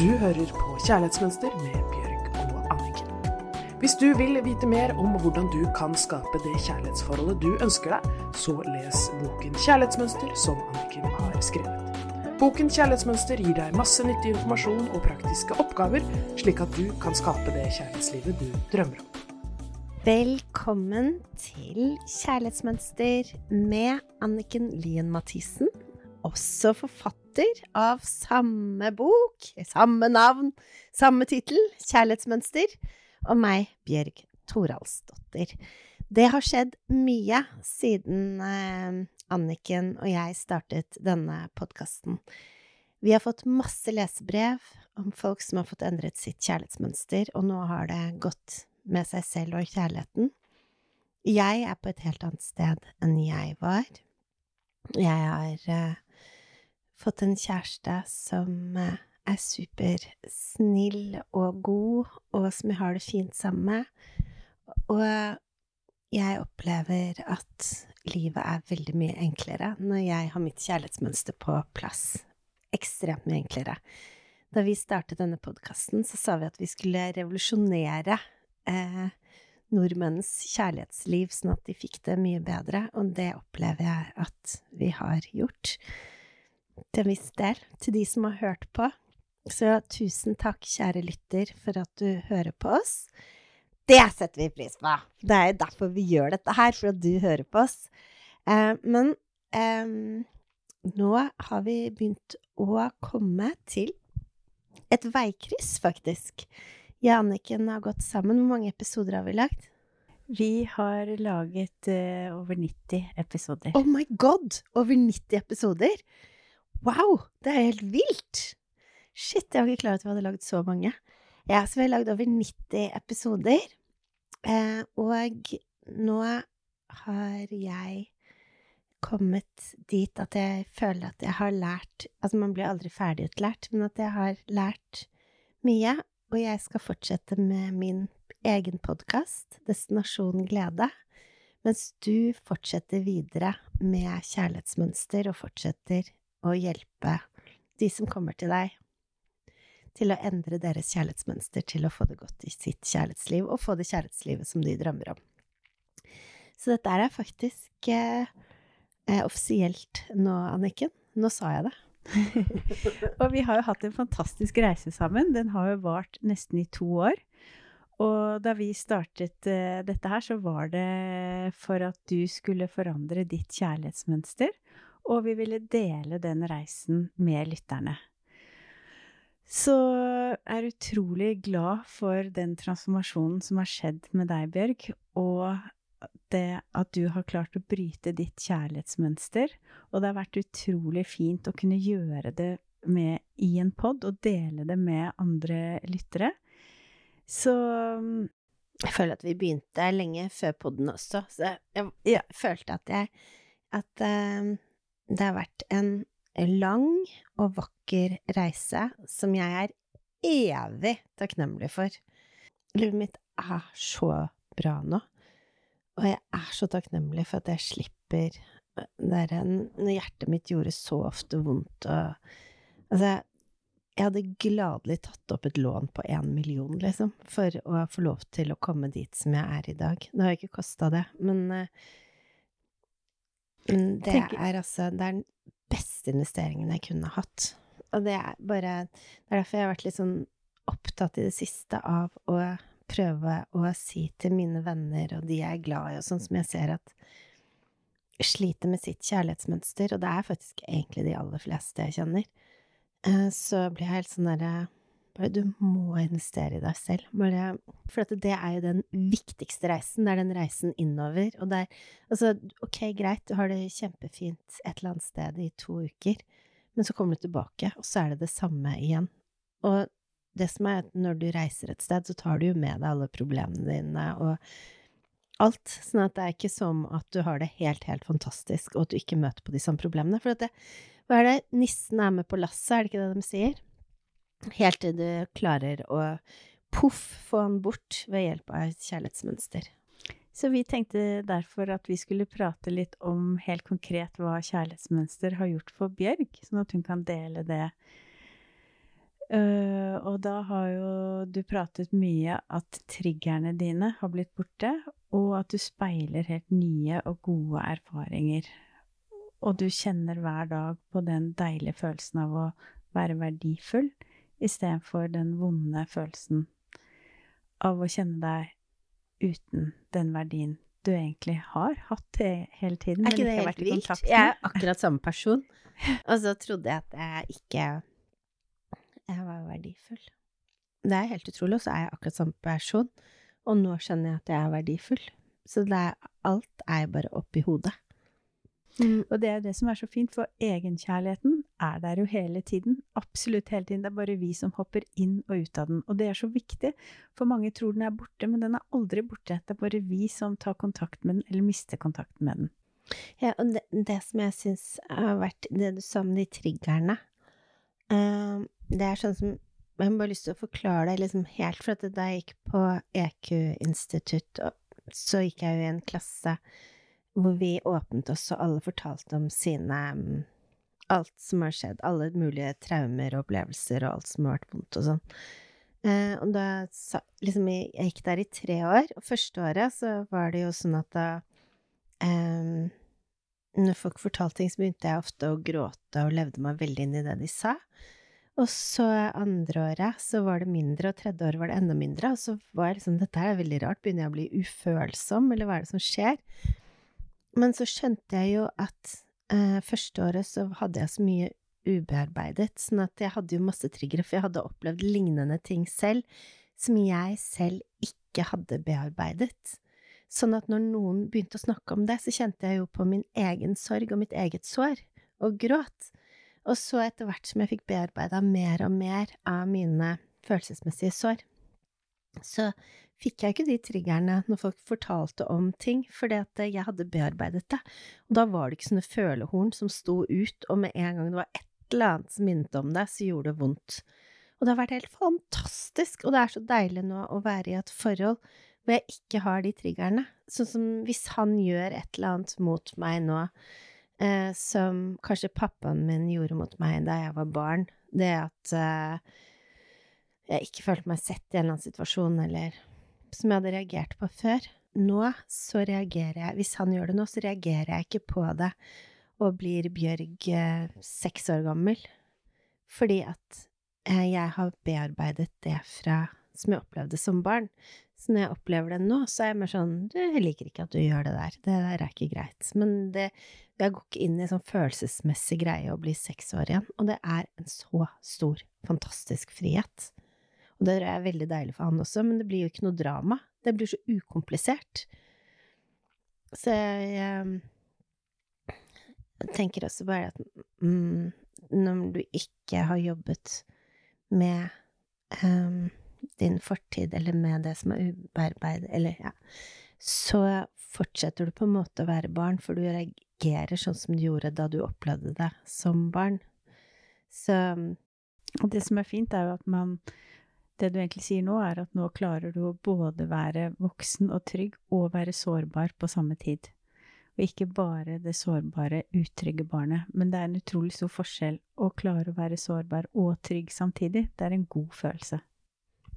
Du hører på Kjærlighetsmønster med Bjørg og Anniken. Hvis du vil vite mer om hvordan du kan skape det kjærlighetsforholdet du ønsker deg, så les boken Kjærlighetsmønster som Anniken har skrevet. Boken Kjærlighetsmønster gir deg masse nyttig informasjon og praktiske oppgaver, slik at du kan skape det kjærlighetslivet du drømmer om. Velkommen til Kjærlighetsmønster med Anniken Lien Mathisen, også forfatter av samme bok, samme navn, samme tittel, Kjærlighetsmønster, og meg, Bjørg Toralsdottir. Det har skjedd mye siden eh, Anniken og jeg startet denne podkasten. Vi har fått masse lesebrev om folk som har fått endret sitt kjærlighetsmønster, og nå har det gått med seg selv og kjærligheten. Jeg er på et helt annet sted enn jeg var. Jeg har eh, fått en kjæreste som eh, er supersnill og god, og som jeg har det fint sammen med. Og jeg opplever at livet er veldig mye enklere når jeg har mitt kjærlighetsmønster på plass. Ekstremt mye enklere. Da vi startet denne podkasten, så sa vi at vi skulle revolusjonere eh, nordmenns kjærlighetsliv, sånn at de fikk det mye bedre, og det opplever jeg at vi har gjort til en viss del, til de som har hørt på. Så tusen takk, kjære lytter, for at du hører på oss. Det setter vi pris på! Det er jo derfor vi gjør dette her, for at du hører på oss. Eh, men eh, nå har vi begynt å komme til et veikryss, faktisk. Jeg og Anniken har gått sammen. Hvor mange episoder har vi lagd? Vi har laget uh, over 90 episoder. Oh my god! Over 90 episoder! Wow! Det er helt vilt! Shit, jeg var ikke klar over at vi hadde lagd så mange. Ja, så vi har lagd over 90 episoder. Eh, og nå har jeg kommet dit at jeg føler at jeg har lært Altså, man blir aldri ferdigutlært, men at jeg har lært mye. Og jeg skal fortsette med min egen podkast, Destinasjon glede, mens du fortsetter videre med kjærlighetsmønster og fortsetter å hjelpe de som kommer til deg, til å endre deres kjærlighetsmønster til å få det godt i sitt kjærlighetsliv, og få det kjærlighetslivet som de drømmer om. Så dette er faktisk eh, eh, offisielt nå, Anniken. Nå sa jeg det. og vi har jo hatt en fantastisk reise sammen. Den har jo vart nesten i to år. Og da vi startet uh, dette her, så var det for at du skulle forandre ditt kjærlighetsmønster og vi ville dele den reisen med lytterne. Så jeg er utrolig glad for den transformasjonen som har skjedd med deg, Bjørg, og det at du har klart å bryte ditt kjærlighetsmønster. Og det har vært utrolig fint å kunne gjøre det med i en pod og dele det med andre lyttere. Så Jeg føler at vi begynte lenge før poden også, så jeg, jeg, følte at jeg At um det har vært en lang og vakker reise som jeg er evig takknemlig for. Livet mitt er så bra nå, og jeg er så takknemlig for at jeg slipper det en, Når hjertet mitt gjorde så ofte vondt og Altså, jeg hadde gladelig tatt opp et lån på én million, liksom, for å få lov til å komme dit som jeg er i dag. Det har ikke kosta det, men Mm, det er altså Det er den beste investeringen jeg kunne hatt. Og det er bare Det er derfor jeg har vært litt sånn opptatt i det siste av å prøve å si til mine venner og de jeg er glad i, og sånn som jeg ser at sliter med sitt kjærlighetsmønster, og det er faktisk egentlig de aller fleste jeg kjenner, eh, så blir jeg helt sånn derre bare du må investere i deg selv. Bare, for det er jo den viktigste reisen. Det er den reisen innover. Og det er altså, ok, greit, du har det kjempefint et eller annet sted i to uker, men så kommer du tilbake, og så er det det samme igjen. Og det som er at når du reiser et sted, så tar du jo med deg alle problemene dine og alt. Sånn at det er ikke som at du har det helt, helt fantastisk, og at du ikke møter på de samme problemene. For det, hva er det nissen er med på lasset, er det ikke det de sier? Helt til du klarer å poff få han bort ved hjelp av et kjærlighetsmønster. Så vi tenkte derfor at vi skulle prate litt om helt konkret hva kjærlighetsmønster har gjort for Bjørg, sånn at hun kan dele det Uh, og da har jo du pratet mye at triggerne dine har blitt borte, og at du speiler helt nye og gode erfaringer. Og du kjenner hver dag på den deilige følelsen av å være verdifull, istedenfor den vonde følelsen av å kjenne deg uten den verdien du egentlig har hatt hele tiden. Er ikke det helt vilt? Jeg er akkurat samme person. Og så trodde jeg at jeg ikke Jeg var verdifull. Det er helt utrolig, og så er jeg akkurat samme person. Og nå skjønner jeg at jeg er verdifull. Så er, alt er bare oppi hodet. Mm. Og det er det som er så fint, for egenkjærligheten er der jo hele tiden. Absolutt hele tiden. Det er bare vi som hopper inn og ut av den. Og det er så viktig, for mange tror den er borte, men den er aldri borte. Det er bare vi som tar kontakt med den, eller mister kontakten med den. Ja, og det, det som jeg syns har vært det du sa om de triggerne uh, Det er sånn som Jeg har bare lyst til å forklare det liksom helt, for at da jeg gikk på EQ-institutt, så gikk jeg jo i en klasse hvor vi åpnet oss, og alle fortalte om sine mm, Alt som har skjedd, alle mulige traumer og opplevelser og alt som har vært vondt og sånn. Eh, og da liksom Jeg gikk der i tre år, og første året så var det jo sånn at da eh, Når folk fortalte ting, så begynte jeg ofte å gråte og levde meg veldig inn i det de sa. Og så andre året så var det mindre, og tredje året var det enda mindre. Og så var jeg liksom Dette er veldig rart. Begynner jeg å bli ufølsom, eller hva er det som skjer? Men så skjønte jeg jo at eh, første året så hadde jeg så mye ubearbeidet, sånn at jeg hadde jo masse triggere, for jeg hadde opplevd lignende ting selv som jeg selv ikke hadde bearbeidet. Sånn at når noen begynte å snakke om det, så kjente jeg jo på min egen sorg og mitt eget sår, og gråt. Og så etter hvert som jeg fikk bearbeida mer og mer av mine følelsesmessige sår, så fikk jeg ikke de triggerne når folk fortalte om ting, fordi at jeg hadde bearbeidet det. Og da var det ikke sånne følehorn som sto ut, og med en gang det var et eller annet som minnet om det, så gjorde det vondt. Og det har vært helt fantastisk, og det er så deilig nå å være i et forhold hvor jeg ikke har de triggerne. Sånn som hvis han gjør et eller annet mot meg nå, eh, som kanskje pappaen min gjorde mot meg da jeg var barn, det at eh, jeg ikke følte meg sett i en eller annen situasjon, eller som jeg hadde reagert på før. Nå så reagerer jeg Hvis han gjør det nå, så reagerer jeg ikke på det og blir Bjørg eh, seks år gammel. Fordi at eh, jeg har bearbeidet det fra som jeg opplevde som barn. Så når jeg opplever det nå, så er jeg mer sånn Du, jeg liker ikke at du gjør det der. Det der er ikke greit. Men det, jeg går ikke inn i sånn følelsesmessig greie å bli seks år igjen. Og det er en så stor, fantastisk frihet. Og det er veldig deilig for han også, men det blir jo ikke noe drama. Det blir så ukomplisert. Så jeg, jeg eh, tenker også bare at mm, når du ikke har jobbet med um, din fortid, eller med det som er ubearbeid, eller ja, så fortsetter du på en måte å være barn, for du reagerer sånn som du gjorde da du opplevde det som barn. Så det som er fint, er jo at man det du egentlig sier nå, er at nå klarer du å både være voksen og trygg og være sårbar på samme tid. Og ikke bare det sårbare, utrygge barnet. Men det er en utrolig stor forskjell å klare å være sårbar og trygg samtidig. Det er en god følelse.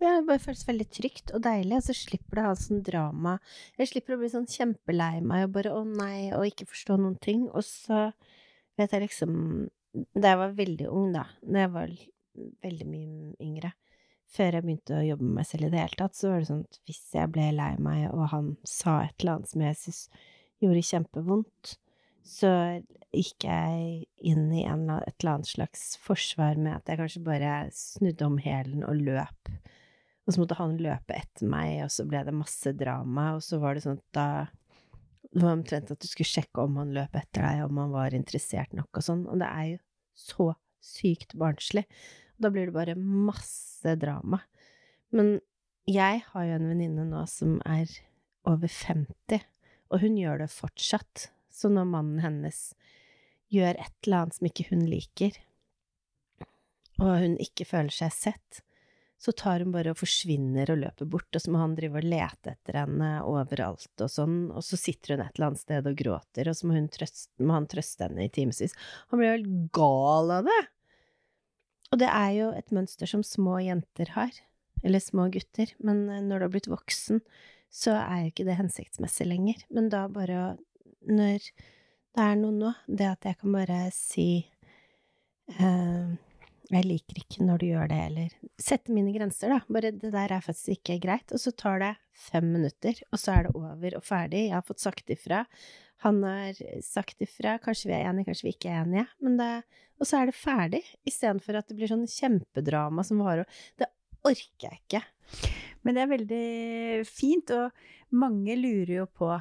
Ja, det bare føles veldig trygt og deilig, og så slipper det å ha sånn drama. Jeg slipper å bli sånn kjempelei meg og bare å nei, og ikke forstå noen ting. Og så vet jeg liksom Da jeg var veldig ung, da, da jeg var veldig mye yngre, før jeg begynte å jobbe med meg selv i det hele tatt, så var det sånn at hvis jeg ble lei meg, og han sa et eller annet som jeg syntes gjorde kjempevondt, så gikk jeg inn i en, et eller annet slags forsvar med at jeg kanskje bare snudde om hælen og løp. Og så måtte han løpe etter meg, og så ble det masse drama, og så var det sånn at da Det var omtrent at du skulle sjekke om han løp etter deg, om han var interessert nok og sånn, og det er jo så sykt barnslig. Da blir det bare masse drama. Men jeg har jo en venninne nå som er over 50, og hun gjør det fortsatt. Så når mannen hennes gjør et eller annet som ikke hun liker, og hun ikke føler seg sett, så tar hun bare og forsvinner og løper bort, og så må han drive og lete etter henne overalt og sånn, og så sitter hun et eller annet sted og gråter, og så må, trøste, må han trøste henne i timevis. Han blir jo helt gal av det! Og det er jo et mønster som små jenter har, eller små gutter, men eh, når du har blitt voksen, så er jo ikke det hensiktsmessig lenger. Men da bare Når det er noe nå, det at jeg kan bare si eh, jeg liker ikke når du gjør det, eller sette mine grenser, da. Bare det der er faktisk ikke greit. Og så tar det fem minutter, og så er det over og ferdig. Jeg har fått sagt ifra. Han har sagt ifra. Kanskje vi er enige, kanskje vi ikke er enige. Men det, og så er det ferdig, istedenfor at det blir sånn kjempedrama som varer. Det orker jeg ikke. Men det er veldig fint, og mange lurer jo på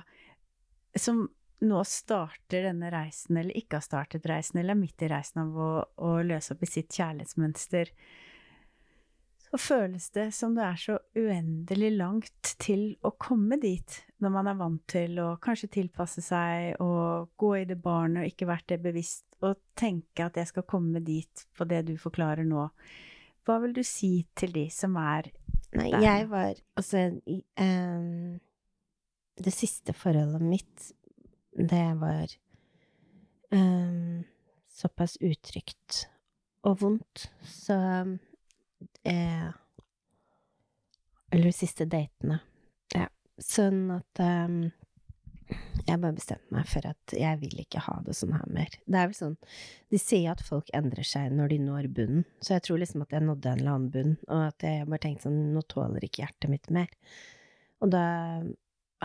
som nå starter denne reisen, eller ikke har startet reisen, eller er midt i reisen av å, å løse opp i sitt kjærlighetsmønster, så føles det som det er så uendelig langt til å komme dit, når man er vant til å kanskje tilpasse seg og gå i det barnet og ikke vært det bevisst, og tenke at jeg skal komme dit på det du forklarer nå. Hva vil du si til de som er Nei, der? jeg var Altså, um, det siste forholdet mitt det var um, såpass utrygt og vondt, så eh, Eller de siste datene. Ja. Sånn at um, jeg bare bestemte meg for at jeg vil ikke ha det sånn her mer. Det er vel sånn De sier at folk endrer seg når de når bunnen, så jeg tror liksom at jeg nådde en eller annen bunn, og at jeg bare tenkte sånn Nå tåler ikke hjertet mitt mer. Og da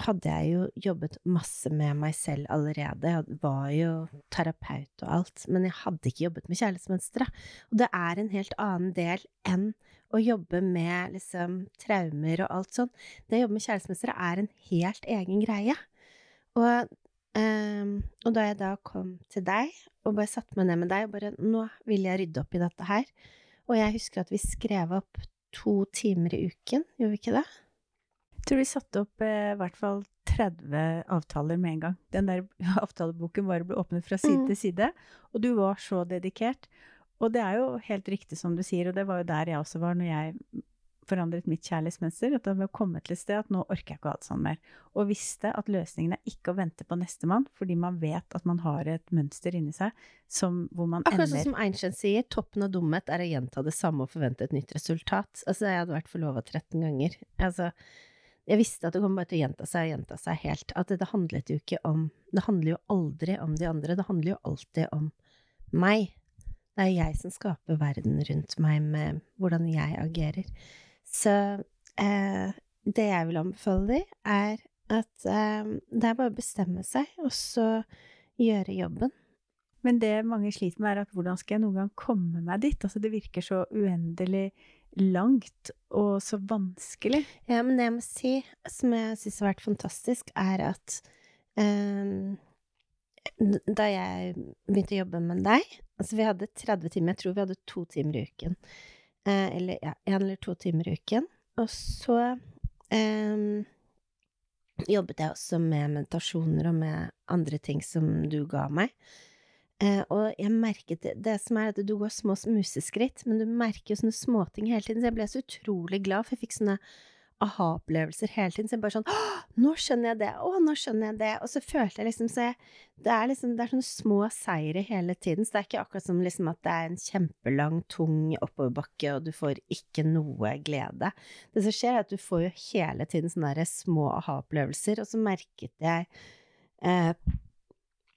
hadde jeg jo jobbet masse med meg selv allerede. Jeg var jo terapeut og alt, men jeg hadde ikke jobbet med kjærlighetsmønstre. Og det er en helt annen del enn å jobbe med liksom traumer og alt sånn. Det å jobbe med kjærlighetsmønstre er en helt egen greie. Og, um, og, da jeg da kom til deg, og bare satte meg ned med deg og bare Nå vil jeg rydde opp i dette her. Og jeg husker at vi skrev opp to timer i uken, gjorde vi ikke det? Tror vi satte opp eh, i hvert fall 30 avtaler med en gang. Den der avtaleboken bare ble åpnet fra side mm. til side, og du var så dedikert. Og det er jo helt riktig som du sier, og det var jo der jeg også var når jeg forandret mitt kjærlighetsmønster. At det var kommet til et sted at nå orker jeg ikke å ha det sånn mer. Og visste at løsningen er ikke å vente på nestemann, fordi man vet at man har et mønster inni seg som, hvor man Akkurat ender Akkurat sånn som Einstein sier, toppen av dumhet er å gjenta det samme og forvente et nytt resultat. Altså, jeg hadde vært forlova 13 ganger. Altså, jeg visste at det kom bare til å gjenta seg og gjenta seg helt. At det, handlet jo ikke om Det handler jo aldri om de andre, det handler jo alltid om meg. Det er jeg som skaper verden rundt meg med hvordan jeg agerer. Så eh, det jeg vil anbefale dem, er at eh, det er bare å bestemme seg, og så gjøre jobben. Men det mange sliter med, er at hvordan skal jeg noen gang komme meg dit? Altså, det virker så uendelig langt og så vanskelig. Ja, men det jeg må si, som jeg syns har vært fantastisk, er at um, da jeg begynte å jobbe med deg Altså, vi hadde 30 timer, jeg tror vi hadde to timer i uken. Uh, eller ja, én eller to timer i uken. Og så um, jobbet jeg også med meditasjoner og med andre ting som du ga meg. Eh, og jeg merket det, det som er at du går små museskritt, men du merker jo sånne småting hele tiden. Så jeg ble så utrolig glad, for jeg fikk sånne aha-opplevelser hele tiden. Så jeg bare sånn Å, nå skjønner jeg det! Å, nå skjønner jeg det! Og så følte jeg liksom så jeg, Det er liksom Det er sånne små seire hele tiden. Så det er ikke akkurat som liksom at det er en kjempelang, tung oppoverbakke, og du får ikke noe glede. Det som skjer, er at du får jo hele tiden sånne små aha-opplevelser, og så merket jeg eh,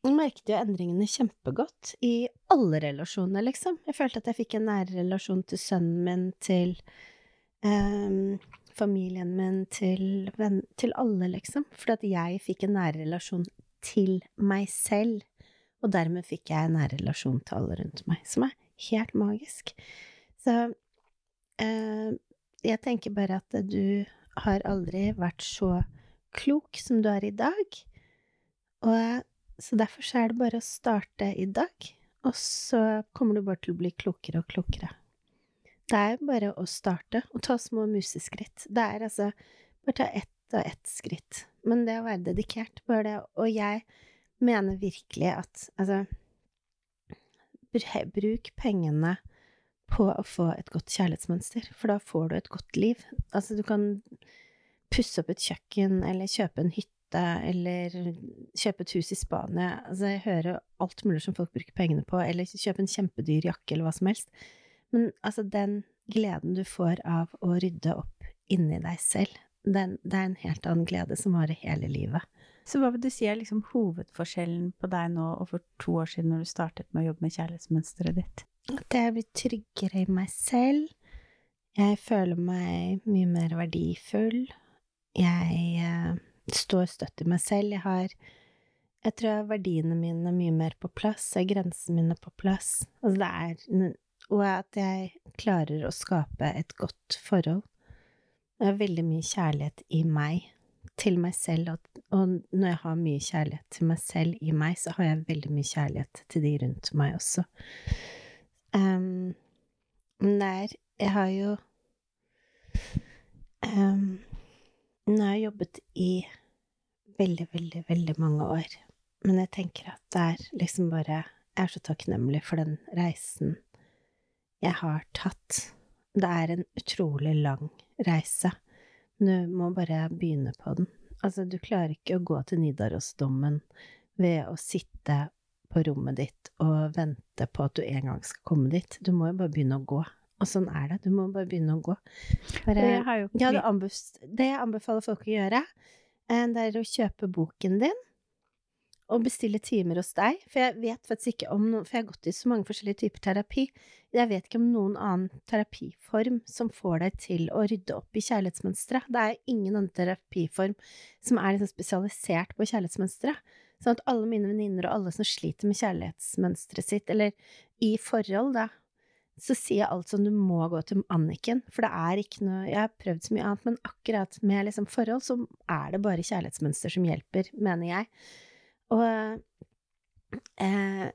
jeg merket jo endringene kjempegodt i alle relasjoner, liksom. Jeg følte at jeg fikk en nær relasjon til sønnen min, til um, familien min, til, venn, til alle, liksom. Fordi at jeg fikk en nær relasjon til meg selv, og dermed fikk jeg en nær relasjon til alle rundt meg, som er helt magisk. Så uh, jeg tenker bare at du har aldri vært så klok som du er i dag, og så derfor er det bare å starte i dag, og så kommer du bare til å bli klokere og klokere. Det er bare å starte og ta små museskritt. Det er altså bare ta ett og ett skritt. Men det å være dedikert, bare det Og jeg mener virkelig at altså Bruk pengene på å få et godt kjærlighetsmønster, for da får du et godt liv. Altså, du kan pusse opp et kjøkken eller kjøpe en hytte hytte eller kjøpe et hus i Spania. Altså, jeg hører alt mulig som folk bruker pengene på, eller kjøpe en kjempedyr jakke eller hva som helst. Men altså, den gleden du får av å rydde opp inni deg selv, den, det er en helt annen glede som varer hele livet. Så hva vil du si er liksom hovedforskjellen på deg nå og for to år siden når du startet med å jobbe med kjærlighetsmønsteret ditt? At jeg blir tryggere i meg selv. Jeg føler meg mye mer verdifull. Jeg eh, står støtt i meg selv. Jeg har Jeg tror jeg verdiene mine er mye mer på plass. Jeg har grensene mine på plass. Altså det er Og at jeg klarer å skape et godt forhold. Det er veldig mye kjærlighet i meg, til meg selv, og, og når jeg har mye kjærlighet til meg selv i meg, så har jeg veldig mye kjærlighet til de rundt meg også. Um, men det er Jeg har jo um, Nå har jeg jobbet i veldig, veldig, veldig mange år, men jeg tenker at det er liksom bare Jeg er så takknemlig for den reisen jeg har tatt. Det er en utrolig lang reise. Du må bare begynne på den. Altså, du klarer ikke å gå til Nidarosdommen ved å sitte på rommet ditt og vente på at du en gang skal komme dit. Du må jo bare begynne å gå. Og sånn er det. Du må bare begynne å gå. Bare, ja, det, det jeg anbefaler folk å gjøre, det er å kjøpe boken din og bestille timer hos deg, for jeg vet faktisk ikke om noen For jeg har gått i så mange forskjellige typer terapi. Jeg vet ikke om noen annen terapiform som får deg til å rydde opp i kjærlighetsmønstre. Det er ingen annen terapiform som er liksom spesialisert på kjærlighetsmønstre. Sånn at alle mine venninner og alle som sliter med kjærlighetsmønsteret sitt, eller i forhold, da, så sier jeg alt som du må gå til Anniken, for det er ikke noe Jeg har prøvd så mye annet, men akkurat med liksom forhold, så er det bare kjærlighetsmønster som hjelper, mener jeg. Og, eh,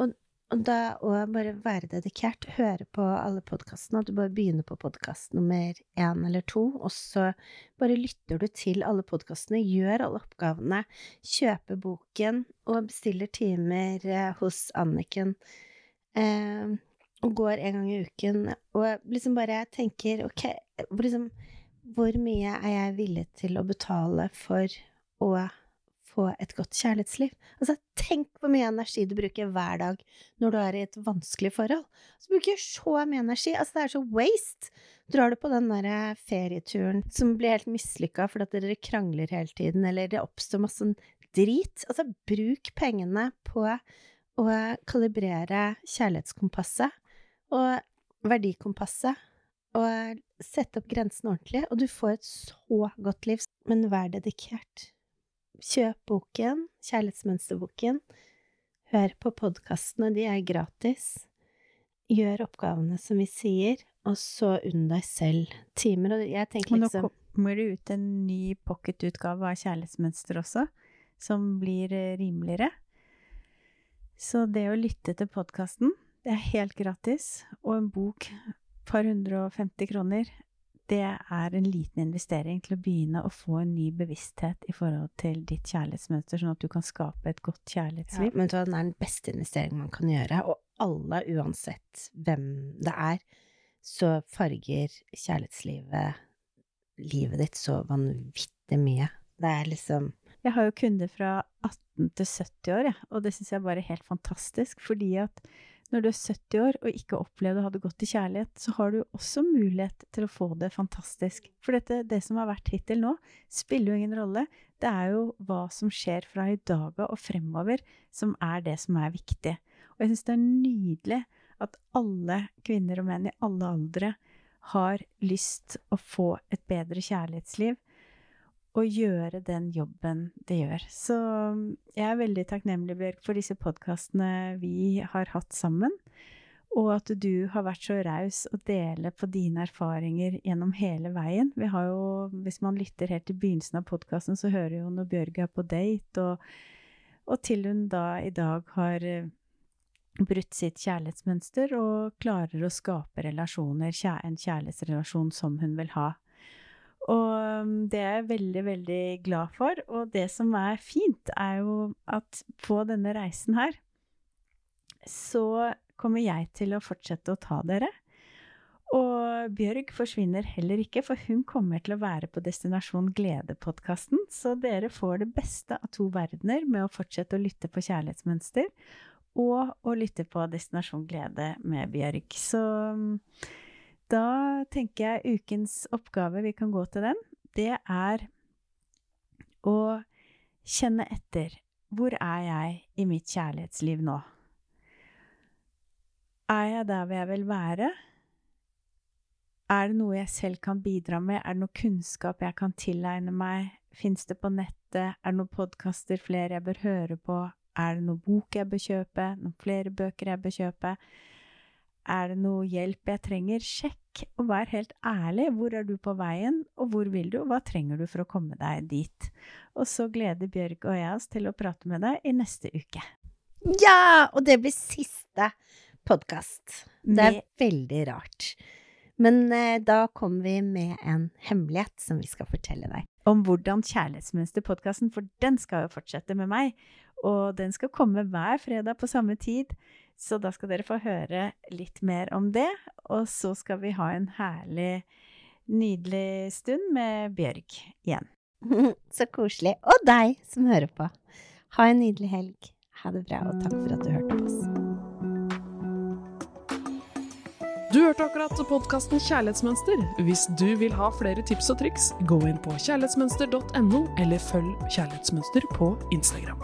og, og da å bare være dedikert, høre på alle podkastene, at du bare begynner på podkast nummer én eller to, og så bare lytter du til alle podkastene, gjør alle oppgavene, kjøper boken og bestiller timer eh, hos Anniken. Eh, og går en gang i uken, og liksom bare tenker ok, liksom, hvor mye er jeg villig til å betale for å få et godt kjærlighetsliv. Altså, tenk hvor mye energi du bruker hver dag når du er i et vanskelig forhold. Så bruker jeg så mye energi. Altså, det er så waste. Drar du på den der eh, ferieturen som blir helt mislykka fordi at dere krangler hele tiden, eller det oppstår masse drit, altså, bruk pengene på å kalibrere kjærlighetskompasset og verdikompasset og sette opp grensene ordentlig, og du får et så godt liv. Men vær dedikert. Kjøp boken, Kjærlighetsmønsterboken. Hør på podkastene, de er gratis. Gjør oppgavene som vi sier, og så unn deg selv timer. Og jeg tenker liksom Nå kommer det ut en ny pocketutgave av Kjærlighetsmønster også, som blir eh, rimeligere. Så det å lytte til podkasten, det er helt gratis, og en bok par 150 kroner det er en liten investering til å begynne å få en ny bevissthet i forhold til ditt kjærlighetsmønster, sånn at du kan skape et godt kjærlighetsliv. Ja, men den er den beste investeringen man kan gjøre, og alle, uansett hvem det er, så farger kjærlighetslivet livet ditt så vanvittig mye. Det er liksom Jeg har jo kunder fra 18 til 70 år, ja, og det syns jeg bare er helt fantastisk, fordi at når du er 70 år og ikke opplevd å ha det godt i kjærlighet, så har du også mulighet til å få det fantastisk. For dette, det som har vært hittil nå, spiller jo ingen rolle. Det er jo hva som skjer fra i dag av og fremover, som er det som er viktig. Og jeg syns det er nydelig at alle kvinner og menn i alle aldre har lyst å få et bedre kjærlighetsliv å gjøre den jobben det gjør. Så um, jeg er veldig takknemlig, Bjørk, for disse podkastene vi har hatt sammen. Og at du har vært så raus å dele på dine erfaringer gjennom hele veien. Vi har jo, hvis man lytter helt til begynnelsen av podkasten, så hører jo når Bjørg er på date, og, og til hun da i dag har eh, brutt sitt kjærlighetsmønster og klarer å skape relasjoner, en kjærlighetsrelasjon som hun vil ha. Og um, det er jeg veldig, veldig glad for. Og det som er fint, er jo at på denne reisen her, så kommer jeg til å fortsette å ta dere. Og Bjørg forsvinner heller ikke, for hun kommer til å være på Destinasjon Glede-podkasten. Så dere får det beste av to verdener med å fortsette å lytte på kjærlighetsmønster. og å lytte på Destinasjon glede med Bjørg. Så mm, da tenker jeg ukens oppgave, vi kan gå til den, det er å kjenne etter. Hvor er jeg i mitt kjærlighetsliv nå? Er jeg der hvor jeg vil være? Er det noe jeg selv kan bidra med? Er det noe kunnskap jeg kan tilegne meg? Fins det på nettet? Er det noen podkaster flere jeg bør høre på? Er det noen bok jeg bør kjøpe? Noen flere bøker jeg bør kjøpe? Er det noe hjelp jeg trenger? Sjekk, og vær helt ærlig. Hvor er du på veien, og hvor vil du, og hva trenger du for å komme deg dit? Og så gleder Bjørg og jeg oss til å prate med deg i neste uke. Ja! Og det blir siste podkast. Det er veldig rart. Men eh, da kommer vi med en hemmelighet som vi skal fortelle deg. Om hvordan Kjærlighetsmønster-podkasten, for den skal jo fortsette med meg. Og den skal komme hver fredag på samme tid. Så da skal dere få høre litt mer om det. Og så skal vi ha en herlig, nydelig stund med Bjørg igjen. så koselig. Og deg som hører på. Ha en nydelig helg. Ha det bra, og takk for at du hørte på oss. Du hørte akkurat podkasten Kjærlighetsmønster. Hvis du vil ha flere tips og triks, gå inn på kjærlighetsmønster.no, eller følg Kjærlighetsmønster på Instagram.